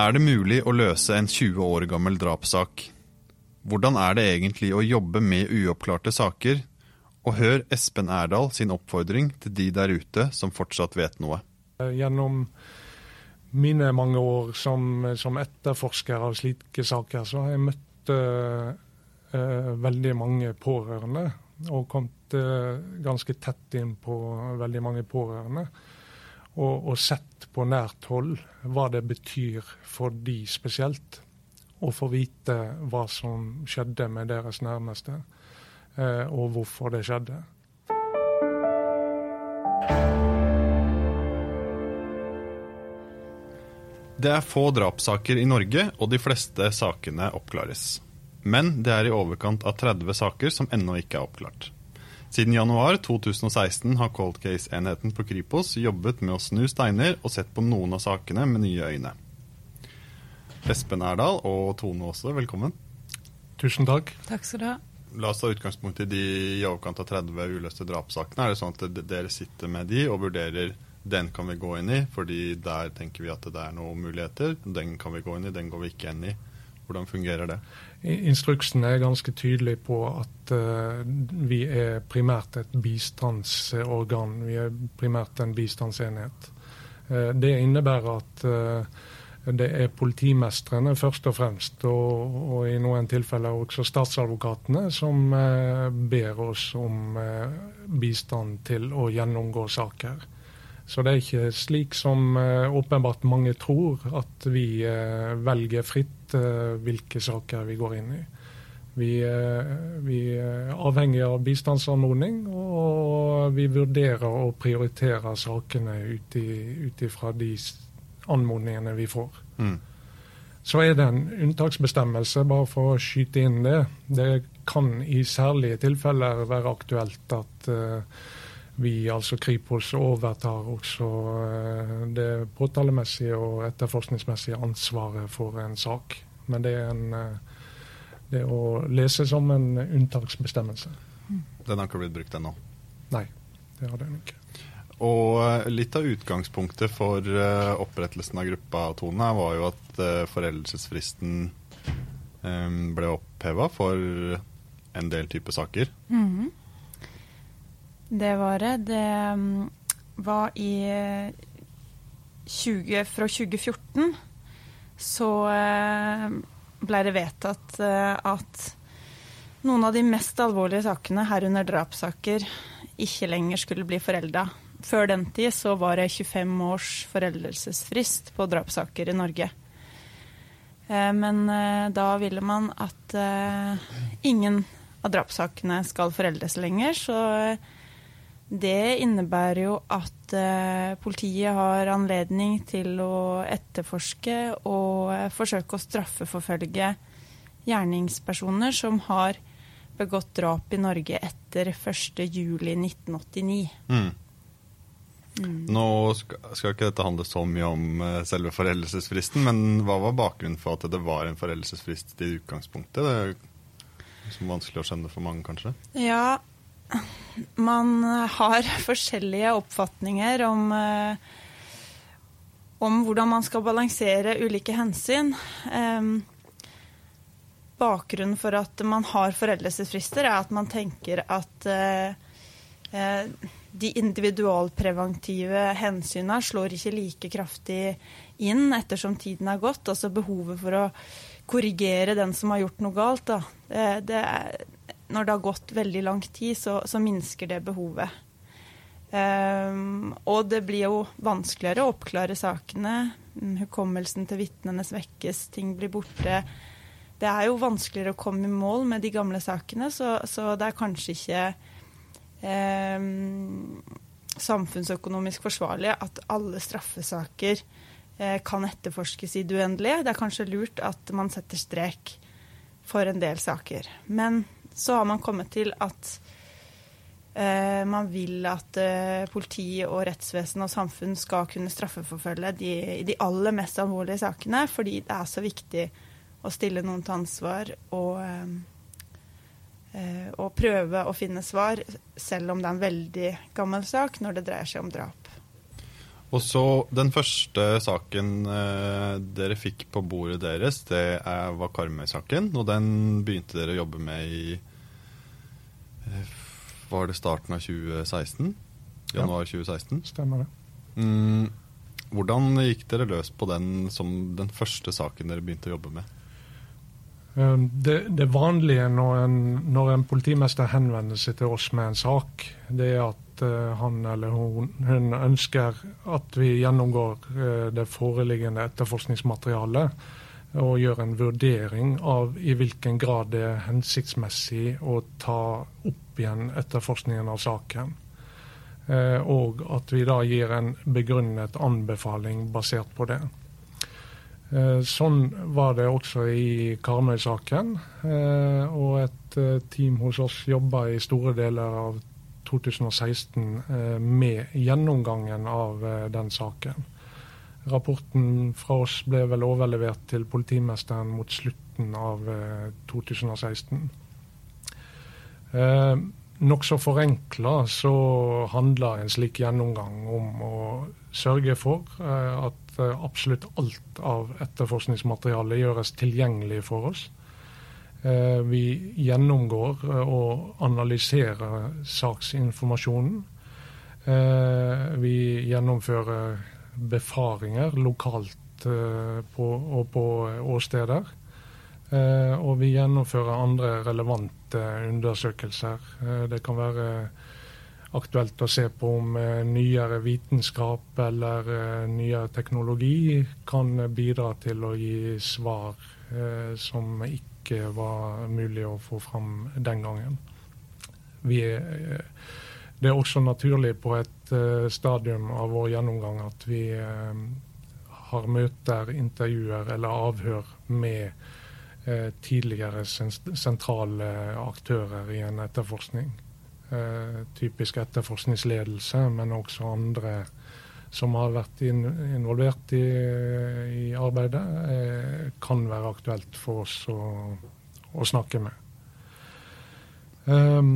Er det mulig å løse en 20 år gammel drapssak? Hvordan er det egentlig å jobbe med uoppklarte saker? Og hør Espen Erdal sin oppfordring til de der ute som fortsatt vet noe. Gjennom mine mange år som, som etterforsker av slike saker, så har jeg møtt uh, uh, veldig mange pårørende. Og kommet uh, ganske tett inn på veldig mange pårørende. Og, og, sett på nært hold hva det betyr for de spesielt. Å få vite hva som skjedde med deres nærmeste, og hvorfor det skjedde. Det er få drapssaker i Norge, og de fleste sakene oppklares. Men det er i overkant av 30 saker som ennå ikke er oppklart. Siden januar 2016 har Cold Case-enheten på Kripos jobbet med å snu steiner og sett på noen av sakene med nye øyne. Espen Erdal og Tone også, velkommen. Tusen takk. Takk skal du ha. La oss ta utgangspunkt i de i overkant av 30 uløste drapssakene. Er det sånn at dere sitter med de og vurderer den kan vi gå inn i, fordi der tenker vi at det er noen muligheter. Den kan vi gå inn i, den går vi ikke inn i. Hvordan fungerer det? Instruksen er ganske tydelig på at uh, vi er primært et bistandsorgan. Vi er primært en bistandsenhet. Uh, det innebærer at uh, det er politimestrene først og fremst, og, og, i noen tilfeller også statsadvokatene, som ber oss om bistand til å gjennomgå saker. Så det er ikke slik som åpenbart mange tror, at vi velger fritt uh, hvilke saker vi går inn i. Vi, vi er avhengig av bistandsanmodning, og vi vurderer og prioriterer sakene ut ifra de anmodningene vi får. Mm. Så er det en unntaksbestemmelse, bare for å skyte inn det. Det kan i særlige tilfeller være aktuelt at vi, altså Kripos, overtar også eh, det påtalemessige og etterforskningsmessige ansvaret for en sak. Men det er, en, eh, det er å lese som en unntaksbestemmelse. Den har ikke blitt brukt ennå? Nei, det har den ikke. Og eh, litt av utgangspunktet for opprettelsen av gruppa Tone var jo at foreldelsesfristen ble oppheva for en del type saker. Mm -hmm. Det var det. Det mm, var i 20, Fra 2014 så eh, ble det vedtatt eh, at noen av de mest alvorlige sakene, herunder drapssaker, ikke lenger skulle bli forelda. Før den tid så var det 25 års foreldelsesfrist på drapssaker i Norge. Eh, men da ville man at ingen av drapssakene skal foreldes lenger, så det innebærer jo at eh, politiet har anledning til å etterforske og eh, forsøke å straffeforfølge gjerningspersoner som har begått drap i Norge etter 1.7.1989. Mm. Mm. Nå skal, skal, ikke dette handle så mye om eh, selve foreldelsesfristen, men hva var bakgrunnen for at det var en foreldelsesfrist i utgangspunktet? Det er jo vanskelig å skjønne for mange, kanskje? Ja, man har forskjellige oppfatninger om, eh, om hvordan man skal balansere ulike hensyn. Bakgrunnen for at man har foreldelsesfrister, er at man tenker at eh, eh, de individualpreventive hensynene slår ikke like kraftig inn ettersom tiden er gått. Altså behovet for å korrigere den som har gjort noe galt. Det, det, når det har gått veldig lang tid, så, så minsker det behovet. Um, og det blir jo vanskeligere å oppklare sakene. Hukommelsen til vitnene svekkes, ting blir borte. Det er jo vanskeligere å komme i mål med de gamle sakene, så, så det er kanskje ikke um, samfunnsøkonomisk forsvarlig at alle straffesaker uh, kan etterforskes i det uendelige. Det er kanskje lurt at man setter strek for en del saker. Men så har man kommet til at eh, man vil at eh, politi og rettsvesen og samfunn skal kunne straffeforfølge de, de aller mest alvorlige sakene, fordi det er så viktig å stille noen til ansvar og, eh, og prøve å finne svar, selv om det er en veldig gammel sak, når det dreier seg om drap. Og så Den første saken eh, dere fikk på bordet deres, det er, var Karmøy-saken. Og den begynte dere å jobbe med i eh, Var det starten av 2016? Januar 2016? Stemmer det. Mm, hvordan gikk dere løs på den som den første saken dere begynte å jobbe med? Um, Det, det vanlige når en, når en politimester henvender seg til oss med en sak, det er at eh, han eller hun, hun ønsker at vi gjennomgår eh, det foreliggende etterforskningsmaterialet og gjør en vurdering av i hvilken grad det er hensiktsmessig å ta opp igjen etterforskningen av saken. Eh, og at vi da gir en begrunnet anbefaling basert på det. Sånn var det også i Karmøy-saken. Og et team hos oss jobba i store deler av 2016 eh, med gjennomgangen av eh, den saken. Rapporten fra oss ble vel overlevert til politimesteren mot slutten av eh, 2016. Eh, Nokså forenkla så handler en slik gjennomgang om å sørge for eh, at eh, absolutt alt av etterforskningsmaterialet gjøres tilgjengelig for oss. Eh, Vi gjennomgår eh, og analyserer saksinformasjonen. Eh, Vi gjennomfører befaringer lokalt og på åsteder. Og vi gjennomfører andre relevante undersøkelser. Det kan være aktuelt å se på om nyere vitenskap eller nyere teknologi kan bidra til å gi svar som ikke var mulig å få fram den gangen. Vi eh, det er også naturlig på et eh, stadium av vår gjennomgang at vi eh, har møter, intervjuer eller avhør med tidligere sentrale aktører i en etterforskning. Typisk etterforskningsledelse, men også andre som har vært in involvert i, i arbeidet, eh, kan være aktuelt for oss å, å snakke med. Um,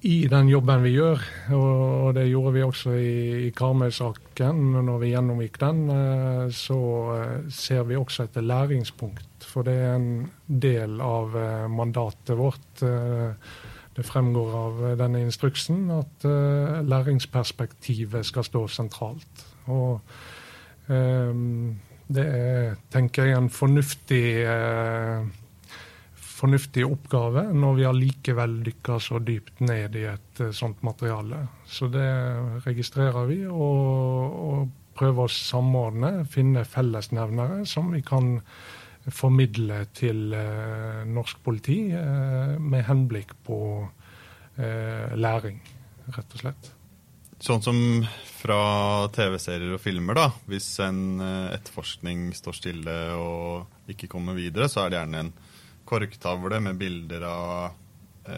I den jobben vi gjør, og det gjorde vi også i, i Karmøy-saken, når vi gjennomgikk den, eh, så eh, ser vi også etter læringspunkt. For det er en del av eh, mandatet vårt. eh, det fremgår av denne instruksen at uh, læringsperspektivet skal stå sentralt. Og um, det er, tenker jeg, en fornuftig, uh, fornuftig oppgave når vi allikevel dykker så dypt ned i et uh, sånt materiale. Så det registrerer vi og, og prøver å samordne, finne fellesnevnere som vi kan formidle til eh, norsk politi eh, med henblikk på eh, læring, rett og slett. Sånn som fra TV-serier og filmer, da. Hvis en etterforskning står stille og ikke kommer videre, så er det gjerne en korktavle med bilder av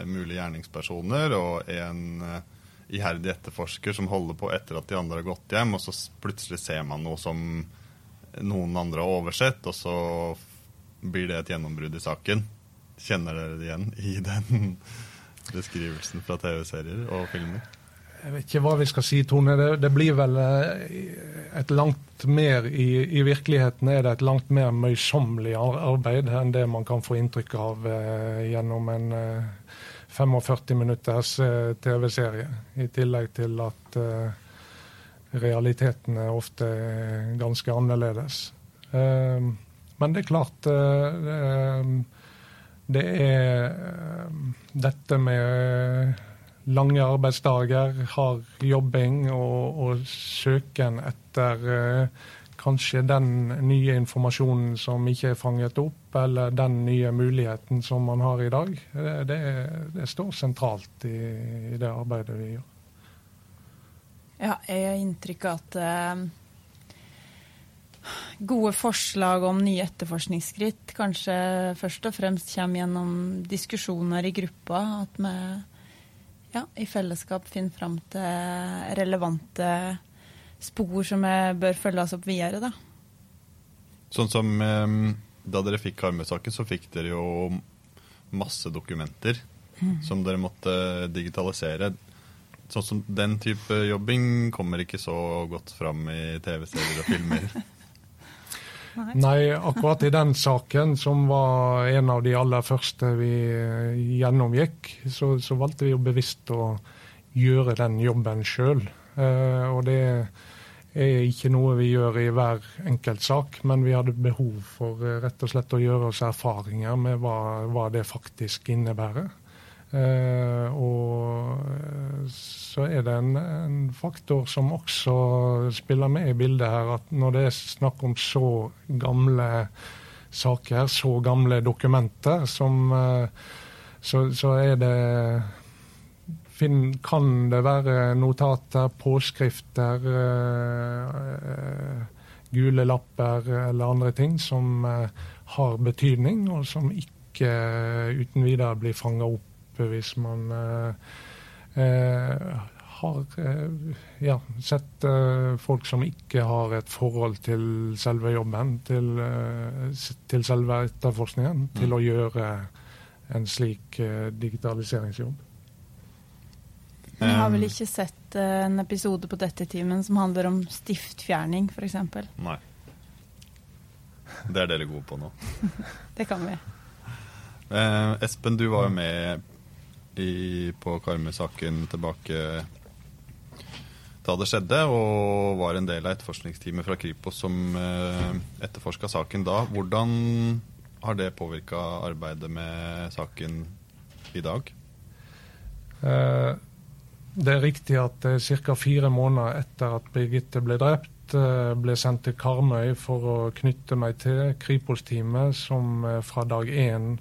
mulige gjerningspersoner og en iherdig etterforsker som holder på etter at de andre har gått hjem, og så plutselig ser man noe som noen andre har oversett, og så blir det et gjennombrudd i saken. Kjenner dere det igjen i den beskrivelsen fra TV-serier og filmer? Jeg vet ikke hva vi skal si, Tone. Det, det blir vel eh, et langt mer i, I virkeligheten er det et langt mer møysommelig arbeid enn det man kan få inntrykk av eh, gjennom en eh, 45 minutters eh, TV-serie. I tillegg til at eh, realitetene ofte er ganske annerledes. Eh, men det er klart eh, det, det er eh, dette med lange arbeidsdager, hard jobbing og, og søken etter eh, kanskje den nye informasjonen som ikke er fanget opp, eller den nye muligheten som man har i dag. Det, det, står sentralt i, i det arbeidet vi gjør. Ja, jeg har inntrykk av at eh, gode forslag om nye etterforskningsskritt kanskje først og fremst kommer gjennom diskusjoner i gruppa. At vi ja, i fellesskap finner fram til relevante spor som bør følges opp videre. Da. Sånn som da dere fikk Karmøy-saken, så fikk dere jo masse dokumenter som dere måtte digitalisere. sånn som den type jobbing kommer ikke så godt fram i TV-serier og filmer. Nei. Akkurat i den saken, som var en av de aller første vi gjennomgikk, så, så valgte vi jo bevisst å gjøre den jobben sjøl. Eh, og det er ikke noe vi gjør i hver enkelt sak, men vi hadde behov for eh, rett og slett å gjøre oss erfaringer med hva, hva det faktisk innebærer. Eh, og eh, så er det en, en, faktor som også spiller med i bildet her, at når det er snakk om så gamle saker, så gamle dokumenter, som, eh, så, så er det kan det være notater, påskrifter, gule lapper eller andre ting som har betydning, og som ikke uten videre blir fanga opp hvis man eh, eh, har eh, ja, sett folk som ikke har et forhold til selve jobben, til, til selve etterforskningen, til mm. å gjøre en slik digitaliseringsjobb. Vi har vel ikke sett en episode på dette timen som handler om stiftfjerning, f.eks.? Nei. Det er dere gode på nå. det kan vi. Eh, Espen, du var jo med i, på Karmøy-saken tilbake da det skjedde, og var en del av etterforskningsteamet fra Kripos som eh, etterforska saken da. Hvordan har det påvirka arbeidet med saken i dag? Eh, det er riktig at eh, ca. fire måneder etter at Birgitte ble drept, eh, ble sendt til Karmøy for å knytte meg til Kripos-teamet, som eh, fra dag én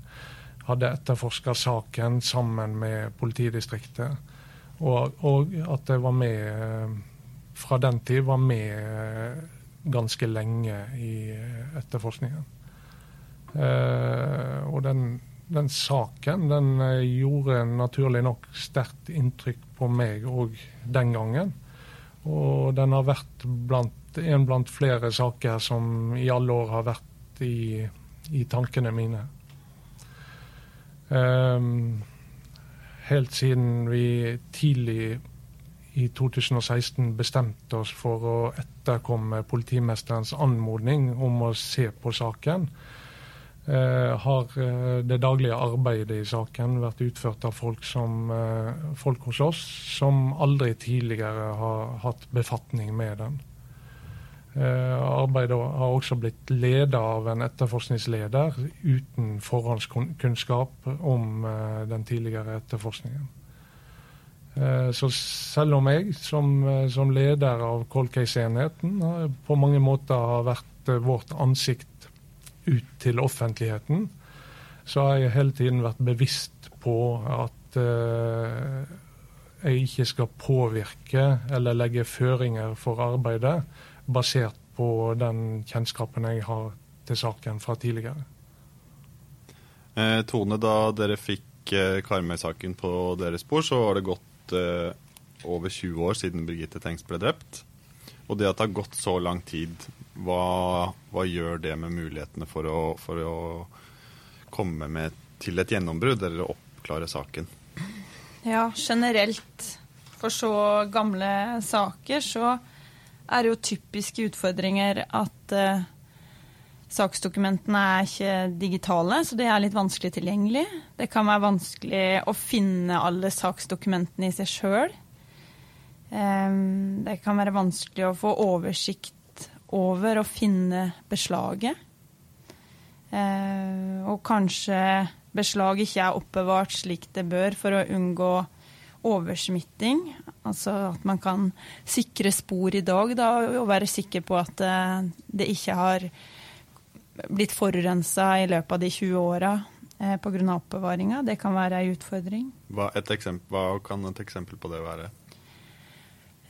hadde etterforska saken sammen med politidistriktet. Og, og, at jeg var med eh, fra den tid var med eh, ganske lenge i eh, etterforskningen. Eh, og den, den, saken den gjorde naturlig nok sterkt inntrykk på meg òg den gangen. Og den har vært blant, en blant flere saker som i alle år har vært i, i tankene mine. Um, helt siden vi tidlig i 2016 bestemte oss for å etterkomme politimesterens anmodning om å se på saken, uh, har uh, det daglige arbeidet i saken vært utført av folk, som, uh, folk hos oss som aldri tidligere har hatt befatning med den. Eh, arbeidet har også blitt ledet av en etterforskningsleder uten forhåndskunnskap om eh, den tidligere etterforskningen. Eh, så selv om jeg som, som leder av Cold Case-enheten på mange måter har vært vårt ansikt ut til offentligheten, så har jeg hele tiden vært bevisst på at jeg ikke skal påvirke eller legge føringer for arbeidet basert på den kjennskapen jeg har til saken fra tidligere. Eh, Tone, da dere fikk eh, Karmøy-saken på deres spor, så har det gått eh, over 20 år siden Birgitte Tengs ble drept. Og det at det har gått så lang tid, hva, hva gjør det med mulighetene for å, for å komme med til et gjennombrudd eller oppklare saken? Ja, generelt for så gamle saker så er jo typiske utfordringer at uh, saksdokumentene er ikke digitale, så det er litt vanskelig tilgjengelig. Det kan være vanskelig å finne alle saksdokumentene i seg sjøl. Um, ehm, det kan være vanskelig å få oversikt over og finne beslaget. Uh, og kanskje beslag ikke er oppbevart slik det bør for å unngå oversmitting. Altså at man kan sikre spor i dag da, og være sikker på at uh, det ikke har blitt forurensa i løpet av de 20 åra uh, pga. oppbevaringa. Det kan være ei utfordring. Hva, hva, kan et eksempel på det være?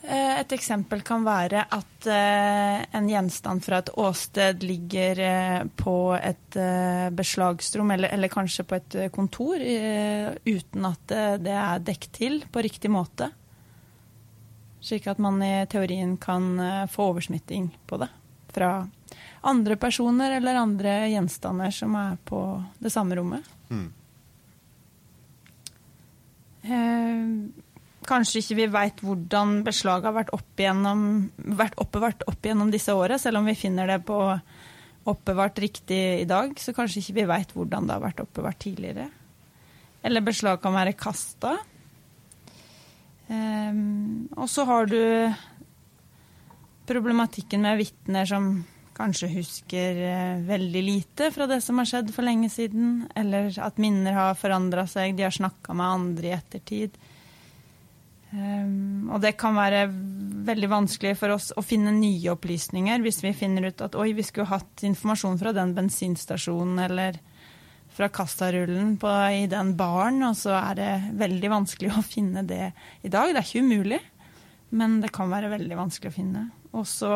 Eh, et eksempel kan være at eh, en gjenstand fra et åsted ligger eh, på et beslagsrom, eller, eller kanskje på et kontor, uten at det er dekket til på riktig måte. Slik at man i teorien kan få oversmitting på det fra andre personer eller andre gjenstander som er på det samme rommet. Mm. Kanskje ikke vi veit hvordan beslaget har vært, opp igjennom, vært oppbevart opp gjennom disse åra, selv om vi finner det på oppbevart riktig i dag, så kanskje ikke vi veit hvordan det har vært oppbevart tidligere. Eller beslag kan være kasta. Um, og så har du problematikken med vitner som kanskje husker uh, veldig lite fra det som har skjedd for lenge siden, eller at minner har forandra seg, de har snakka med andre i ettertid. Um, og det kan være veldig vanskelig for oss å finne nye opplysninger hvis vi finner ut at oi, vi skulle hatt informasjon fra den bensinstasjonen eller fra kassarullen på, i den baren, og så er det veldig vanskelig å finne det i dag. Det er ikke umulig, men det kan være veldig vanskelig å finne. Og så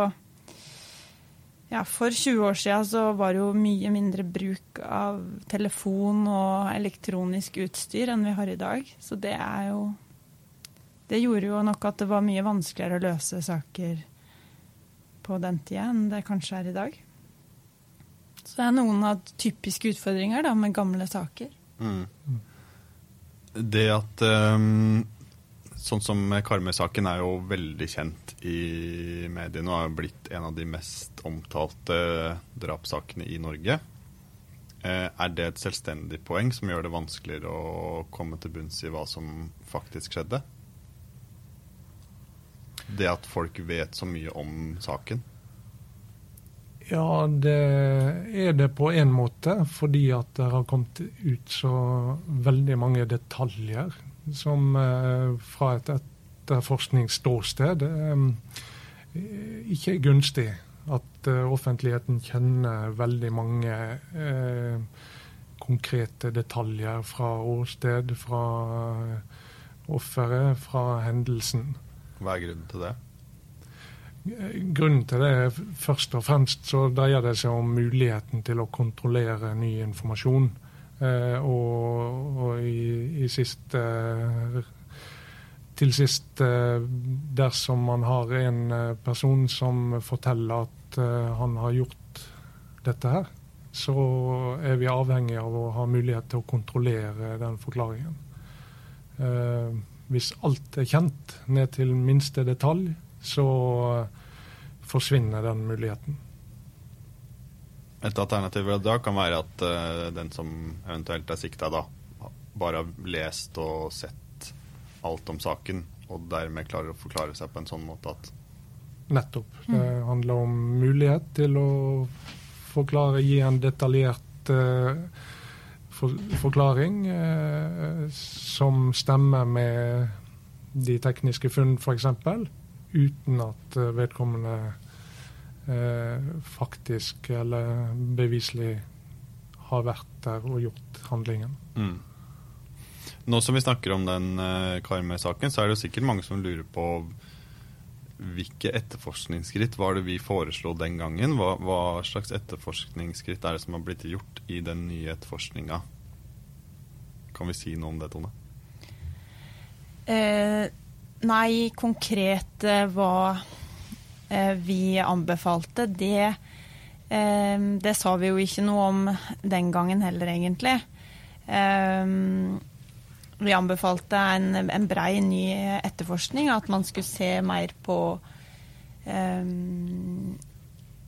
ja, For 20 år siden så var det jo mye mindre bruk av telefon og elektronisk utstyr enn vi har i dag. Så det er jo det gjorde jo nok at det var mye vanskeligere å løse saker på den tida enn det kanskje er i dag. Så det er noen av typiske utfordringer da, med gamle saker. Mm. Det at um, Sånn som Karmøy-saken er jo veldig kjent i mediene og har blitt en av de mest omtalte drapssakene i Norge. Eh, er det et selvstendig poeng som gjør det vanskeligere å komme til bunns i hva som faktisk skjedde? Det at folk vet så mye om saken? Ja, det er det på en måte, fordi at det har kommet ut så veldig mange detaljer som eh, fra et etterforskningsståsted eh, ikke er gunstig. At eh, offentligheten kjenner veldig mange eh, konkrete detaljer fra åsted, fra offeret, fra hendelsen. Hva er grunnen til det? Grunnen til det er først og fremst så dreier det seg om muligheten til å kontrollere ny informasjon. Eh, og, og i, i siste Til sist, eh, dersom man har en eh, person som forteller at eh, han har gjort dette her, så er vi avhengig av å ha mulighet til å kontrollere den forklaringen. Eh, hvis alt er kjent ned til minste detalj, så forsvinner den muligheten. Et alternativ da kan være at uh, den som eventuelt er sikta, da bare har lest og sett alt om saken, og dermed klarer å forklare seg på en sånn måte at Nettopp. Det mm. handler om mulighet til å forklare, gi en detaljert uh, for, forklaring eh, som stemmer med de tekniske funn, f.eks., uten at eh, vedkommende eh, faktisk eller beviselig har vært der og gjort handlingen. Mm. Nå som vi snakker om den eh, Karmøy-saken, så er det jo sikkert mange som lurer på hvilke etterforskningsskritt var det vi foreslo den gangen? Hva, hva, slags etterforskningsskritt er det som har blitt gjort i den nye etterforskninga? Kan vi si noe om det, Tone? Eh, nei, konkret eh, hva eh, vi anbefalte, det, eh, det sa vi jo ikke noe om den gangen heller, egentlig. Eh, vi anbefalte en, en brei ny etterforskning, at man skulle se mer på um,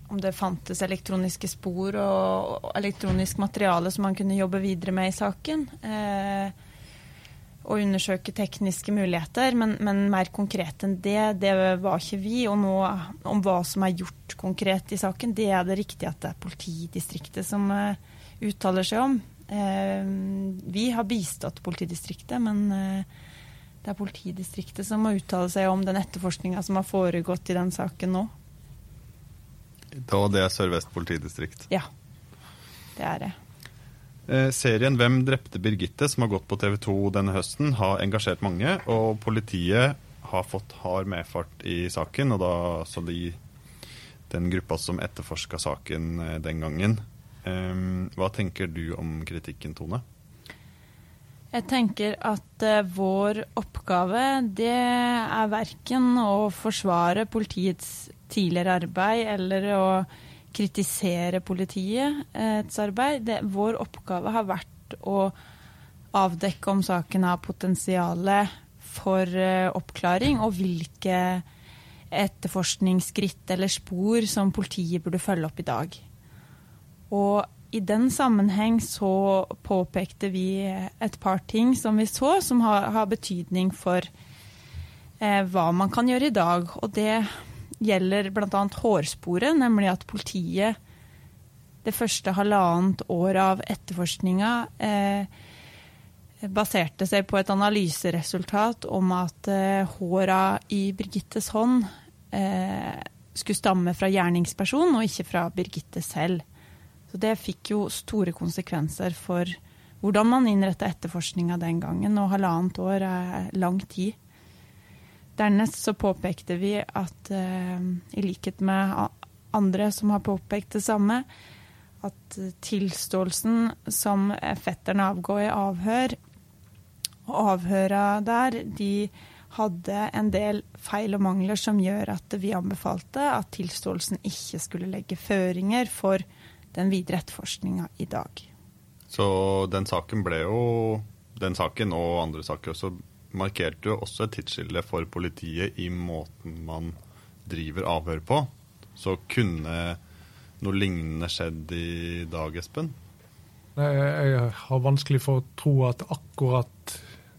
om det fantes elektroniske spor og, og, elektronisk materiale som man kunne jobbe videre med i saken. Uh, og undersøke tekniske muligheter, men, men, mer konkret enn det, det var ikke vi. Og nå om hva som er gjort konkret i saken, det er det riktig at det er politidistriktet som uh, uttaler seg om. Eh, vi har bistått politidistriktet, men eh, det er politidistriktet som må uttale seg om den etterforskninga som har foregått i den saken nå. Og det er Sør-Vest politidistrikt? Ja, det er det. Eh, serien 'Hvem drepte Birgitte', som har gått på TV 2 denne høsten, har engasjert mange. Og politiet har fått hard medfart i saken, og da så de den gruppa som etterforska saken den gangen. Um, hva tenker du om kritikken, Tone? Jeg tenker at uh, vår oppgave det er verken å forsvare politiets tidligere arbeid eller å kritisere politiets arbeid. Det, vår oppgave har vært å avdekke om saken har potensial for oppklaring, og hvilke etterforskningsskritt eller spor som politiet burde følge opp i dag. Og i den sammenheng så påpekte vi et par ting som vi så, som har, har betydning for eh, hva man kan gjøre i dag. Og det gjelder bl.a. hårsporet, nemlig at politiet det første halvannet året av etterforskninga eh, baserte seg på et analyseresultat om at eh, håra i Birgittes hånd eh, skulle stamme fra gjerningspersonen og ikke fra Birgitte selv. Så det fikk jo store konsekvenser for hvordan man innretta etterforskninga den gangen, og halvannet år er lang tid. Dernest så påpekte vi at eh, i likhet med andre som har påpekt det samme, at tilståelsen som fetteren avgår i avhør, og avhøra der, de hadde en del feil og mangler som gjør at vi anbefalte at tilståelsen ikke skulle legge føringer for den videre etterforskninga i dag. Så den saken ble jo Den saken og andre saker også markerte jo også et tidsskille for politiet i måten man driver avhør på. Så kunne noe lignende skjedd i dag, Espen? Jeg har vanskelig for å tro at akkurat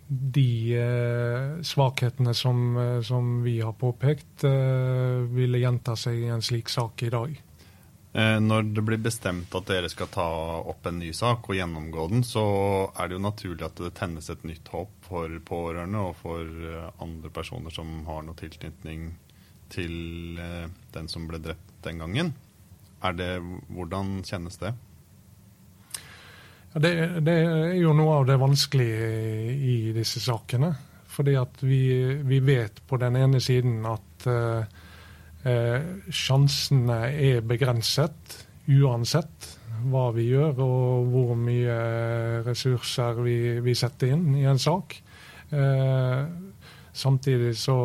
de eh, svakhetene som, eh, som, vi har påpekt, eh, ville gjenta seg i en slik sak i dag. Eh, når det blir bestemt at dere skal ta opp en ny sak og gjennomgå den, så er det jo naturlig at det tennes et nytt håp for pårørende og for eh, andre personer som har noe tilknytning til eh, den som ble drept den gangen. Det, hvordan kjennes det? Ja, det, det, er jo noe av det vanskelige i disse sakene. Fordi at vi, vi vet på den ene siden at uh, sjansene er begrenset uansett hva vi gjør og hvor mye ressurser vi, vi setter inn i en sak. Eh, samtidig så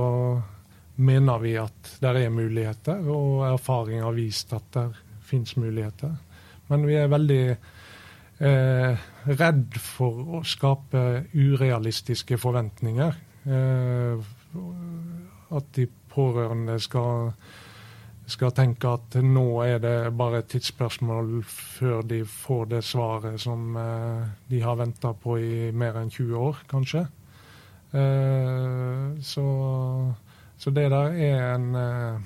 mener vi at det er muligheter, og erfaring har vist at det fins muligheter. Men vi er veldig eh, redd for å skape urealistiske forventninger. Eh, at de pårørende skal, skal, tenke at nå er det bare et tidsspørsmål før de får det svaret som eh, de har venta på i mer enn 20 år, kanskje. Eh, så, så, det der er en, eh,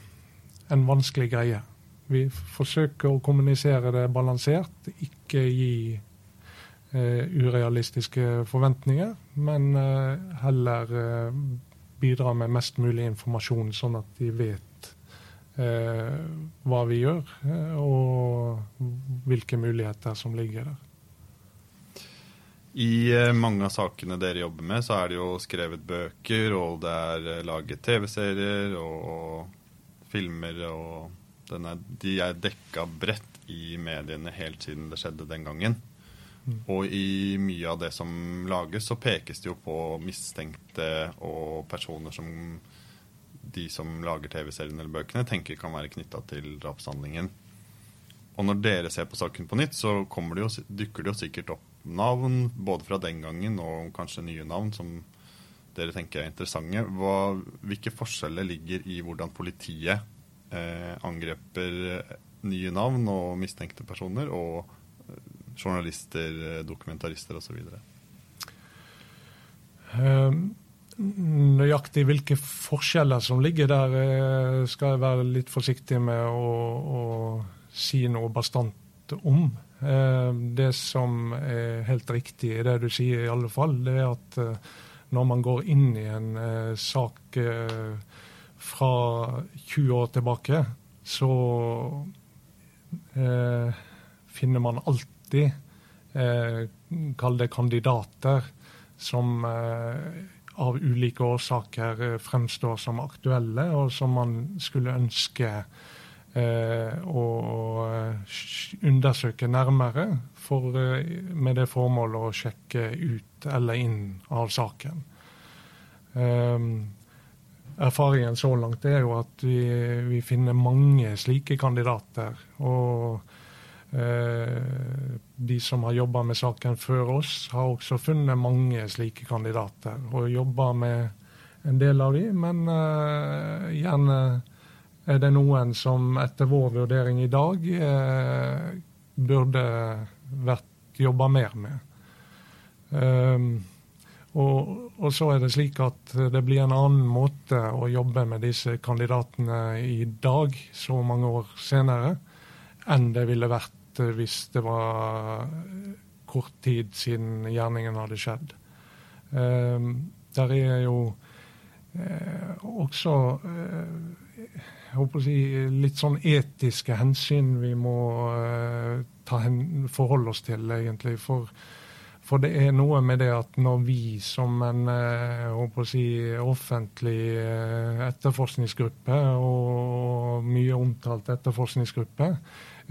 en vanskelig greie. Vi forsøker å kommunisere det balansert, ikke gi eh, urealistiske forventninger, men eh, heller eh, bidra med mest mulig informasjon, sånn at de vet eh, hva vi gjør, eh, og hvilke muligheter som ligger der. I eh, mange av sakene dere jobber med, så er det jo skrevet bøker, og det er laget TV-serier og filmer og er, de er dekka bredt i mediene helt siden det skjedde den gangen. Og i mye av det som lages, så pekes det jo på mistenkte og personer som de som lager TV-serien eller bøkene, tenker kan være knytta til drapshandlingen. Og når dere ser på saken på nytt, så det jo, dukker det jo sikkert opp navn, både fra den gangen og kanskje nye navn, som dere tenker er interessante. Hva, hvilke forskjeller ligger i hvordan politiet eh, angreper nye navn og mistenkte personer, og journalister, eh, dokumentarister osv. Um, nøyaktig hvilke forskjeller som ligger der, eh, skal jeg være litt forsiktig med å, å si noe bastant om. Det som er helt riktig i det du sier, i alle fall, det er at når man går inn i en sak fra 20 år tilbake, så eh, finner man alltid eh, Kall det kandidater som eh, av ulike årsaker eh, fremstår som aktuelle, og som man skulle ønske eh, å undersøke nærmere for, eh, med det formålet å sjekke ut eller inn av saken. Erfaringen så langt er jo at vi, vi finner mange slike kandidater. Og eh, de som har jobba med saken før oss, har også funnet mange slike kandidater. Og jobba med en del av de, men uh, gjerne er det noen som etter vår vurdering i dag uh, burde vært jobba mer med. Um, og, og, så er det slik at det blir en annen måte å jobbe med disse kandidatene i dag, så mange år senere, enn det ville vært hvis det var kort tid siden gjerningen hadde skjedd. Um, der er jo eh, også eh, jeg håper å si, litt sånn etiske hensyn vi må eh, hen, forholde oss til, egentlig. For, for, det er noe med det at når vi som en eh, si, offentlig eh, etterforskningsgruppe, og mye omtalt etterforskningsgruppe,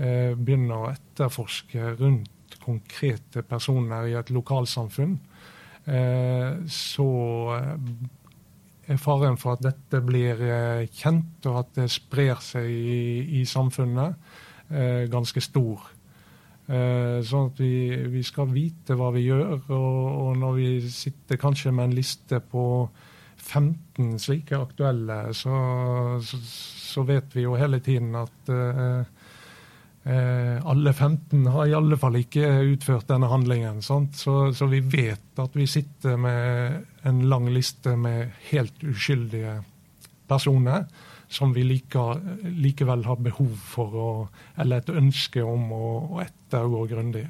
eh, begynner å etterforske rundt konkrete personer i et lokalsamfunn, så er faren for at dette blir kjent, og at det sprer seg i, i samfunnet, ganske stor. Eh, sånn at vi, vi, skal vite hva vi gjør, og, og, når vi sitter kanskje med en liste på 15 slike aktuelle, så, så, så vet vi jo hele tiden at eh, Eh, alle 15 har i alle fall ikke utført denne handlingen. Så, så, vi vet at vi sitter med en lang liste med helt uskyldige personer som vi like, likevel har behov for å, eller et ønske om å, å ettergå grundig.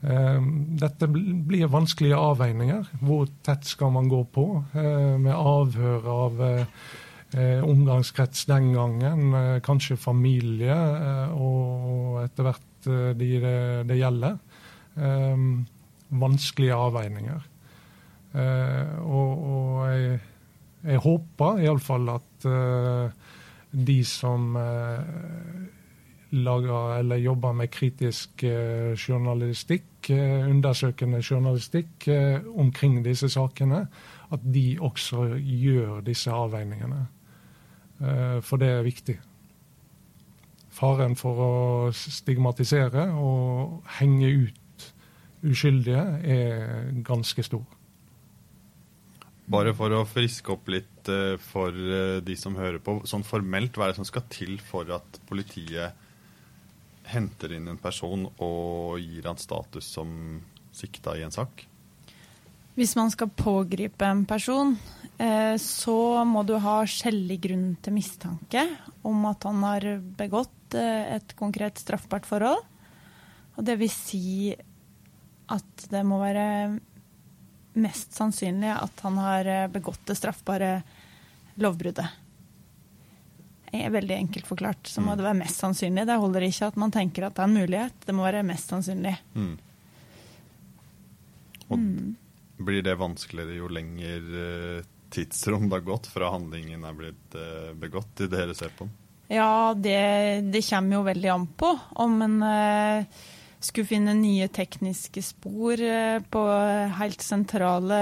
Eh, dette blir vanskelige avveininger. Hvor tett skal man gå på? Eh, med avhør av eh, omgangskrets den gangen, eh, kanskje familie, eh, og etter hvert eh, de det, gjelder. vanskelige avveininger. og, og jeg, jeg håper iallfall at de som lager eller jobber med kritisk journalistikk, undersøkende journalistikk omkring disse sakene, at de også gjør disse avveiningene. Eh, for det er viktig. Faren for å stigmatisere og henge ut uskyldige er ganske stor. Bare for å friske opp litt eh, for eh, de som hører på, sånn formelt, hva er det som skal til for at politiet henter inn en person og gir han status som sikta i en sak? Hvis man skal pågripe en person, Eh, så må du ha skjellig grunn til mistanke om at han har begått et konkret straffbart forhold. Og det vil si at det må være mest sannsynlig at han har eh, begått det straffbare lovbruddet. Veldig enkelt forklart så må mm. det være mest sannsynlig. Det holder ikke at man tenker at det er en mulighet. Det må være mest sannsynlig. Mm. Og mm. blir det vanskeligere jo lenger tidsrom det har gått fra handlingen er blitt begått begått, til dere ser på den? Ja, det, det, kommer jo veldig an på. Om en skulle finne nye tekniske spor uh, på helt sentrale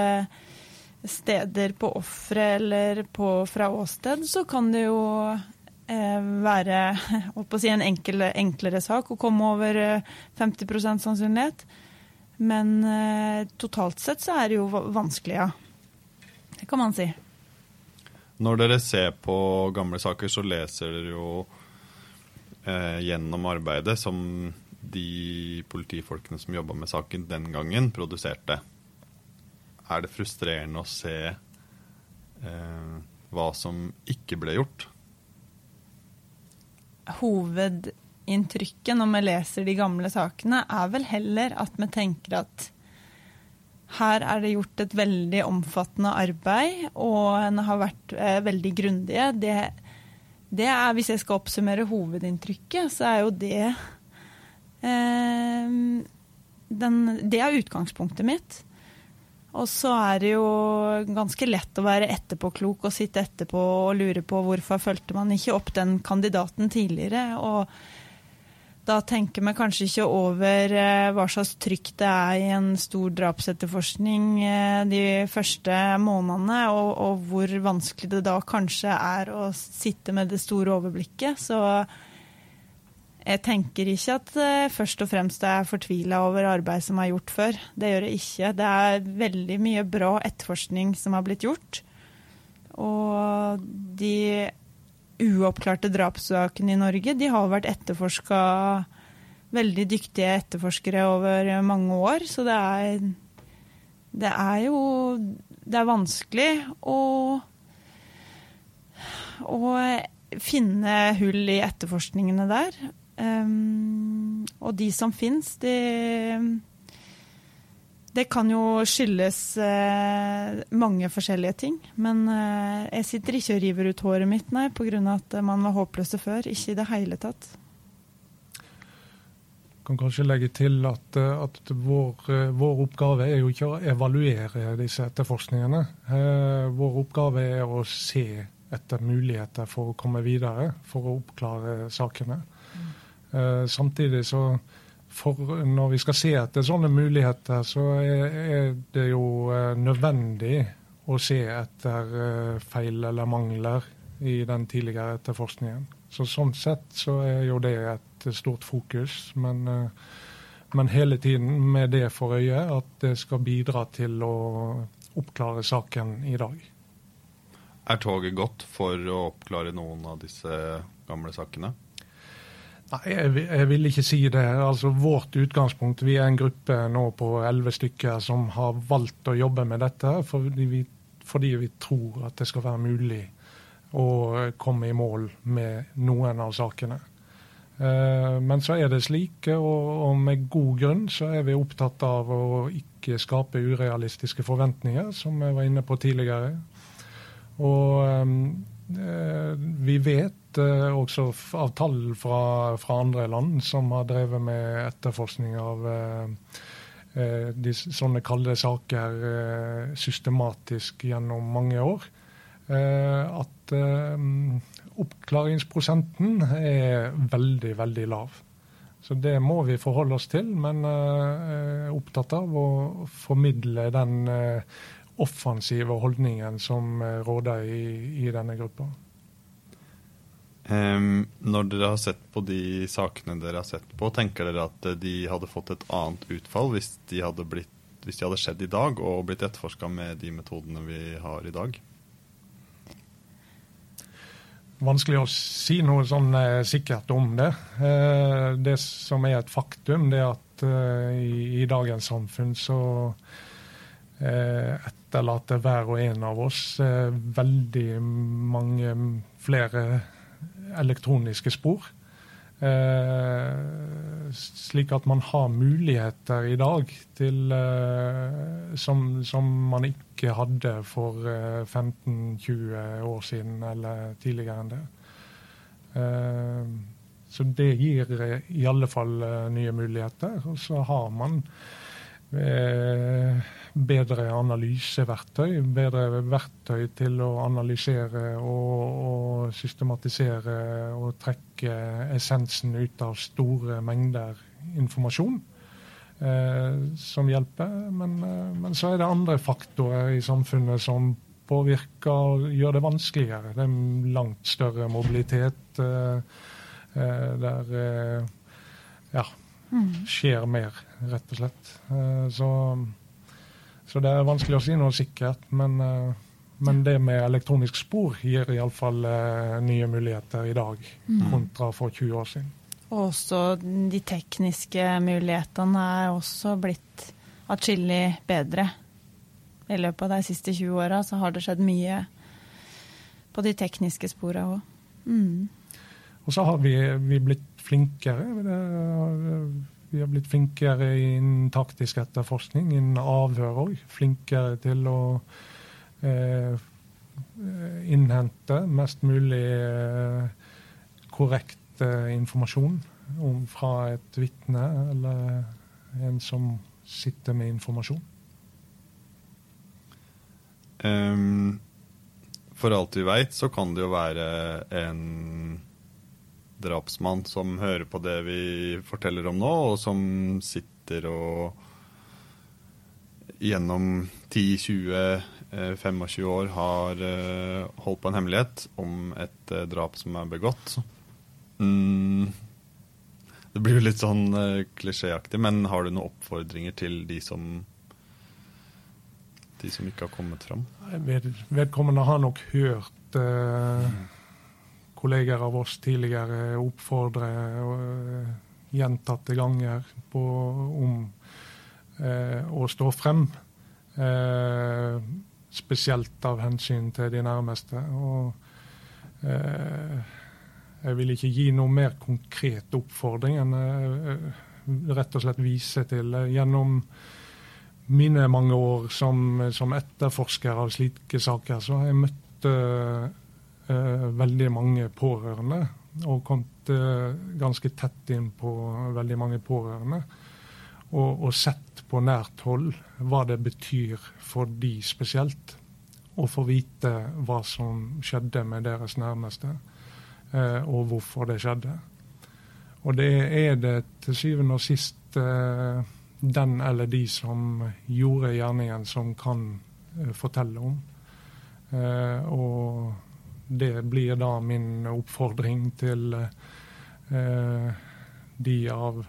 steder på offeret eller på, fra åsted, så kan det jo uh, være si, en enkel, enklere sak å komme over 50% sannsynlighet. Men totalt sett så er det jo vanskelig, ja. Det kan man si. Når dere ser på gamle saker, så leser dere jo eh, gjennom arbeidet som de politifolkene som jobba med saken den gangen, produserte. Er det frustrerende å se eh, hva som ikke ble gjort? Hovedinntrykket når vi leser de gamle sakene, er vel heller at vi tenker at her er det gjort et veldig omfattende arbeid, og en har vært eh, veldig grundige. Det, det, er, hvis jeg skal oppsummere hovedinntrykket, så er jo det den, Det er utgangspunktet mitt. Og så er det jo ganske lett å være etterpåklok og sitte etterpå og lure på hvorfor fulgte man ikke opp den kandidaten tidligere. og da tenker vi kanskje ikke over eh, hva slags trykk det er i en stor drapsetterforskning eh, de første månedene, og, og, hvor vanskelig det da kanskje er å sitte med det store overblikket. Så jeg tenker ikke at eh, først og fremst er fortvila over arbeid som er gjort før. Det gjør jeg ikke. Det er veldig mye bra etterforskning som har blitt gjort. og de uoppklarte drapssakene i Norge, de har vært etterforska veldig dyktige etterforskere over mange år, så det er Det er jo Det er vanskelig å å finne hull i etterforskningene der. Um, og de som fins, det det kan jo skyldes uh, mange forskjellige ting. Men uh, jeg sitter ikke og river ut håret mitt, nei, pga. at man var håpløse før. Ikke i det hele tatt. Jeg kan kanskje legge til at, eh, at vår, vår, oppgave er jo ikke å evaluere disse etterforskningene. Vår oppgave er å se etter muligheter for å komme videre, for å oppklare sakene. Eh, samtidig så for når vi skal se etter sånne muligheter, så er, det jo eh, nødvendig å se etter eh, feil eller mangler i den tidligere etterforskningen. Så Sånn sett så er jo det et stort fokus. Men, men hele tiden med det for øye at det skal bidra til å oppklare saken i dag. Er toget gått for å oppklare noen av disse gamle sakene? Nei, jeg, jeg, vil ikke si det. Altså Vårt utgangspunkt Vi er en gruppe nå på elleve stykker som har valgt å jobbe med dette fordi vi, fordi vi, tror at det skal være mulig å komme i mål med noen av sakene. Eh, men så er det slik, og, med god grunn, så er vi opptatt av å ikke skape urealistiske forventninger, som jeg var inne på tidligere. Og eh, vi vet uh, også av tall fra, fra, andre land som har drevet med etterforskning av uh, de, sånne kalde saker systematisk gjennom mange år, at oppklaringsprosenten er veldig, veldig lav. Så det må vi forholde oss til, men opptatt av å formidle den offensive holdningen som råder i, i denne gruppa. Um, når dere har sett på de sakene dere har sett på, tenker dere at de hadde fått et annet utfall hvis de hadde, blitt, hvis de hadde skjedd i dag og blitt etterforska med de metodene vi har i dag? Vanskelig å si noe sånn eh, sikkert om det. Eh, det som er et faktum, det er at eh, i, i, dagens samfunn så eh, etterlater hver og en av oss eh, veldig mange flere elektroniske spor. Eh, slik at man har muligheter i dag til, eh, som, som, man ikke hadde for eh, 15-20 år siden eller tidligere enn det. Eh, så det gir i alle fall eh, nye muligheter. Og så har man eh, bedre analyseverktøy, bedre verktøy til å analysere og, og, systematisere og trekke essensen ut av store mengder informasjon. Eh, som hjelper. Men, eh, men, så er det andre faktorer i samfunnet som påvirker og gjør det vanskeligere. Det er langt større mobilitet eh, eh der eh, ja. Skjer mer, rett og slett. Eh, så så det er vanskelig å si noe sikkert. Men, eh, men det med elektronisk spor gir iallfall uh, nye muligheter i dag mm. kontra for 20 år siden. Og også de tekniske mulighetene er også blitt atskillig bedre. I løpet av de siste 20 åra så har det skjedd mye på de tekniske spora òg. Mm. Og så har vi, vi blitt flinkere. Vi har blitt flinkere innen taktisk etterforskning, innen avhør òg. Flinkere til å eh, innhente mest mulig eh, korrekt eh, informasjon om, fra et vitne eller en som sitter med informasjon. Um, for alt vi veit, så kan det jo være en drapsmann som hører på det vi forteller om nå, og som sitter og gjennom 10-20-25 eh, år har eh, holdt på en hemmelighet om et eh, drap som er begått. Mm. Det blir jo litt sånn klisjéaktig, men har du noen oppfordringer til de som De som ikke har kommet fram? Vedkommende har nok hørt eh, kolleger av oss tidligere oppfordrer eh, gjentatte ganger på, om eh, å stå frem. Eh, spesielt av hensyn til de nærmeste. Og jeg vil ikke gi noe mer konkret oppfordring enn rett og slett vise til gjennom mine mange år som, som etterforsker av slike saker, så har jeg møtt veldig mange pårørende. Og kommet uh, ganske tett inn på veldig mange pårørende. Og, og, sett på nært hold hva det betyr for de spesielt. Å få vite hva som skjedde med deres nærmeste, og hvorfor det skjedde. Og det er det til syvende og sist den eller de som gjorde gjerningen, som kan fortelle om. Og det blir da min oppfordring til uh, de av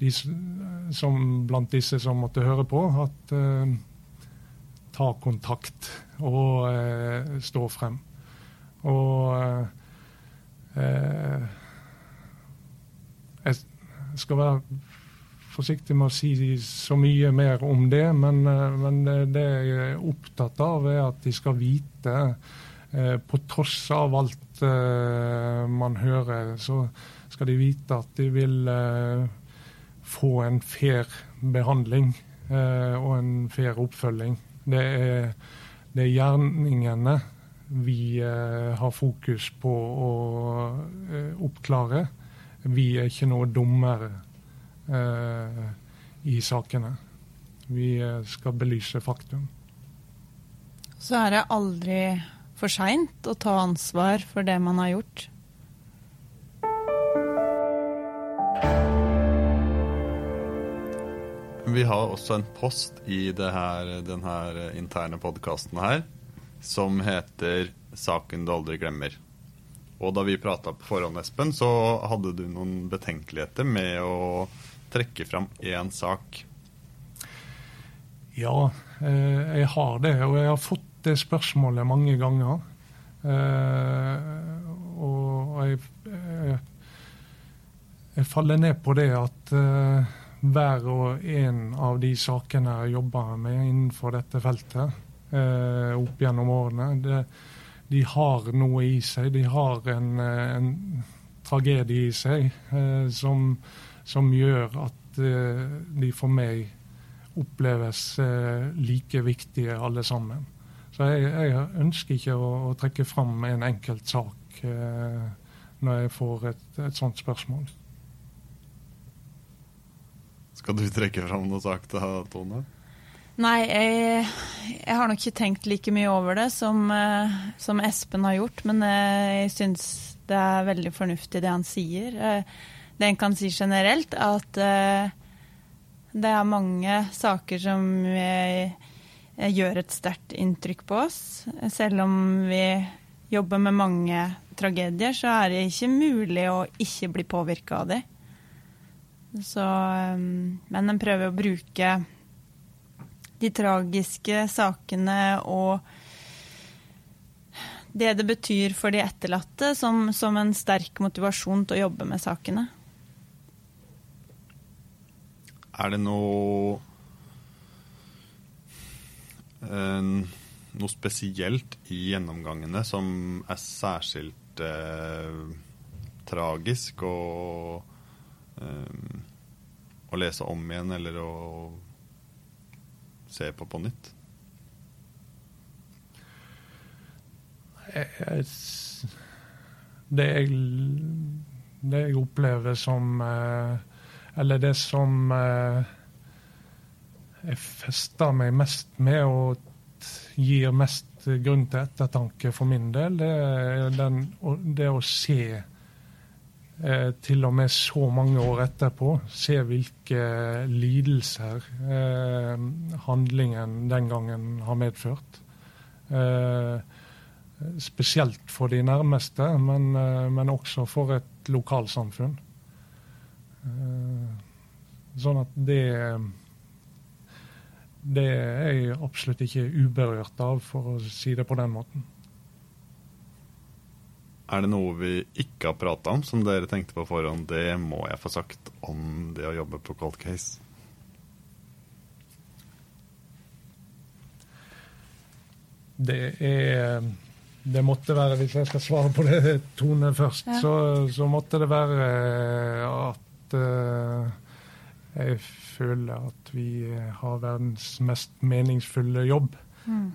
de som blant disse som måtte høre på, at ta kontakt og stå frem. Og jeg skal være forsiktig med å si så mye mer om det, men, eh, men det jeg er opptatt av, er at de skal vite, eh, på tross av alt eh, man hører, så skal de vite at de vil få en fair behandling og en fair oppfølging. Det er, det er gjerningene vi har fokus på å oppklare. Vi er ikke noe dummere eh, i sakene. Vi eh, skal belyse faktum. Så er det aldri for seint å ta ansvar for det man har gjort? Vi har også en post i her, denne interne podkasten her som heter 'Saken du aldri glemmer'. Og da vi prata på forhånd, Espen, så hadde du noen betenkeligheter med å trekke fram én sak? Ja, eh, jeg har det. Og jeg har fått det spørsmålet mange ganger. Eh, og jeg, jeg, jeg faller ned på det at eh, hver og en av de sakene jeg jobber med innenfor dette feltet opp gjennom årene, det, de har noe i seg. De har en, en tragedie i seg som som gjør at eh, de for meg oppleves eh, like viktige alle sammen. Så jeg, jeg ønsker ikke å, å, trekke fram en enkelt sak eh, når jeg får et, et sånt spørsmål. Skal du trekke fram noen sak da, Tone? Nei, jeg, jeg, har nok ikke tenkt like mye over det som, som Espen har gjort. Men jeg syns det er veldig fornuftig det han sier det en kan si generelt, at uh, det er mange saker som uh, gjør et sterkt inntrykk på oss. Selv om vi jobber med mange tragedier, så er det ikke mulig å ikke bli påvirka av dem. Så, um, men en prøver å bruke de tragiske sakene og det det betyr for de etterlatte, som, som en sterk motivasjon til å jobbe med sakene. Er det noe noe spesielt i gjennomgangene som er særskilt eh, tragisk å, eh, å lese om igjen eller å se på på nytt? Det jeg, det jeg opplever som eh, eller det som eh, jeg fester meg mest med og gir mest grunn til ettertanke for min del, det er den, det å se eh, til og med så mange år etterpå, se hvilke lidelser eh, handlingen den gangen har medført. Eh, spesielt for de nærmeste, men, men også for et lokalsamfunn. Sånn at det det er jeg absolutt ikke uberørt av, for å si det på den måten. Er det noe vi ikke har prata om, som dere tenkte på forhånd? Det må jeg få sagt om det å jobbe på cold case. Det er Det måtte være, hvis jeg skal svare på det Tone først, Ja. så, så måtte det være at eh, jeg føler at vi har verdens mest meningsfulle jobb.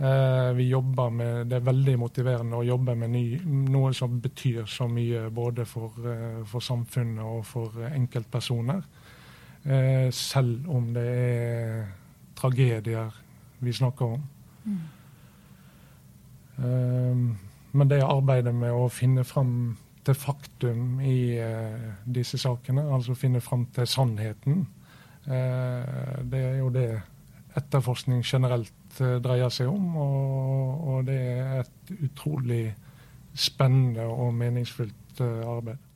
Eh, vi jobber med, Det er veldig motiverende å jobbe med ny, noe som betyr så mye både for, eh, for samfunnet og for enkeltpersoner. Eh, selv om det er tragedier vi snakker om. Eh, men det arbeidet med å finne fram til faktum i eh, disse sakene, altså finne fram til sannheten, eh, det er jo det etterforskning generelt eh, dreier seg om. Og, det er et utrolig spennende og meningsfullt eh, arbeid.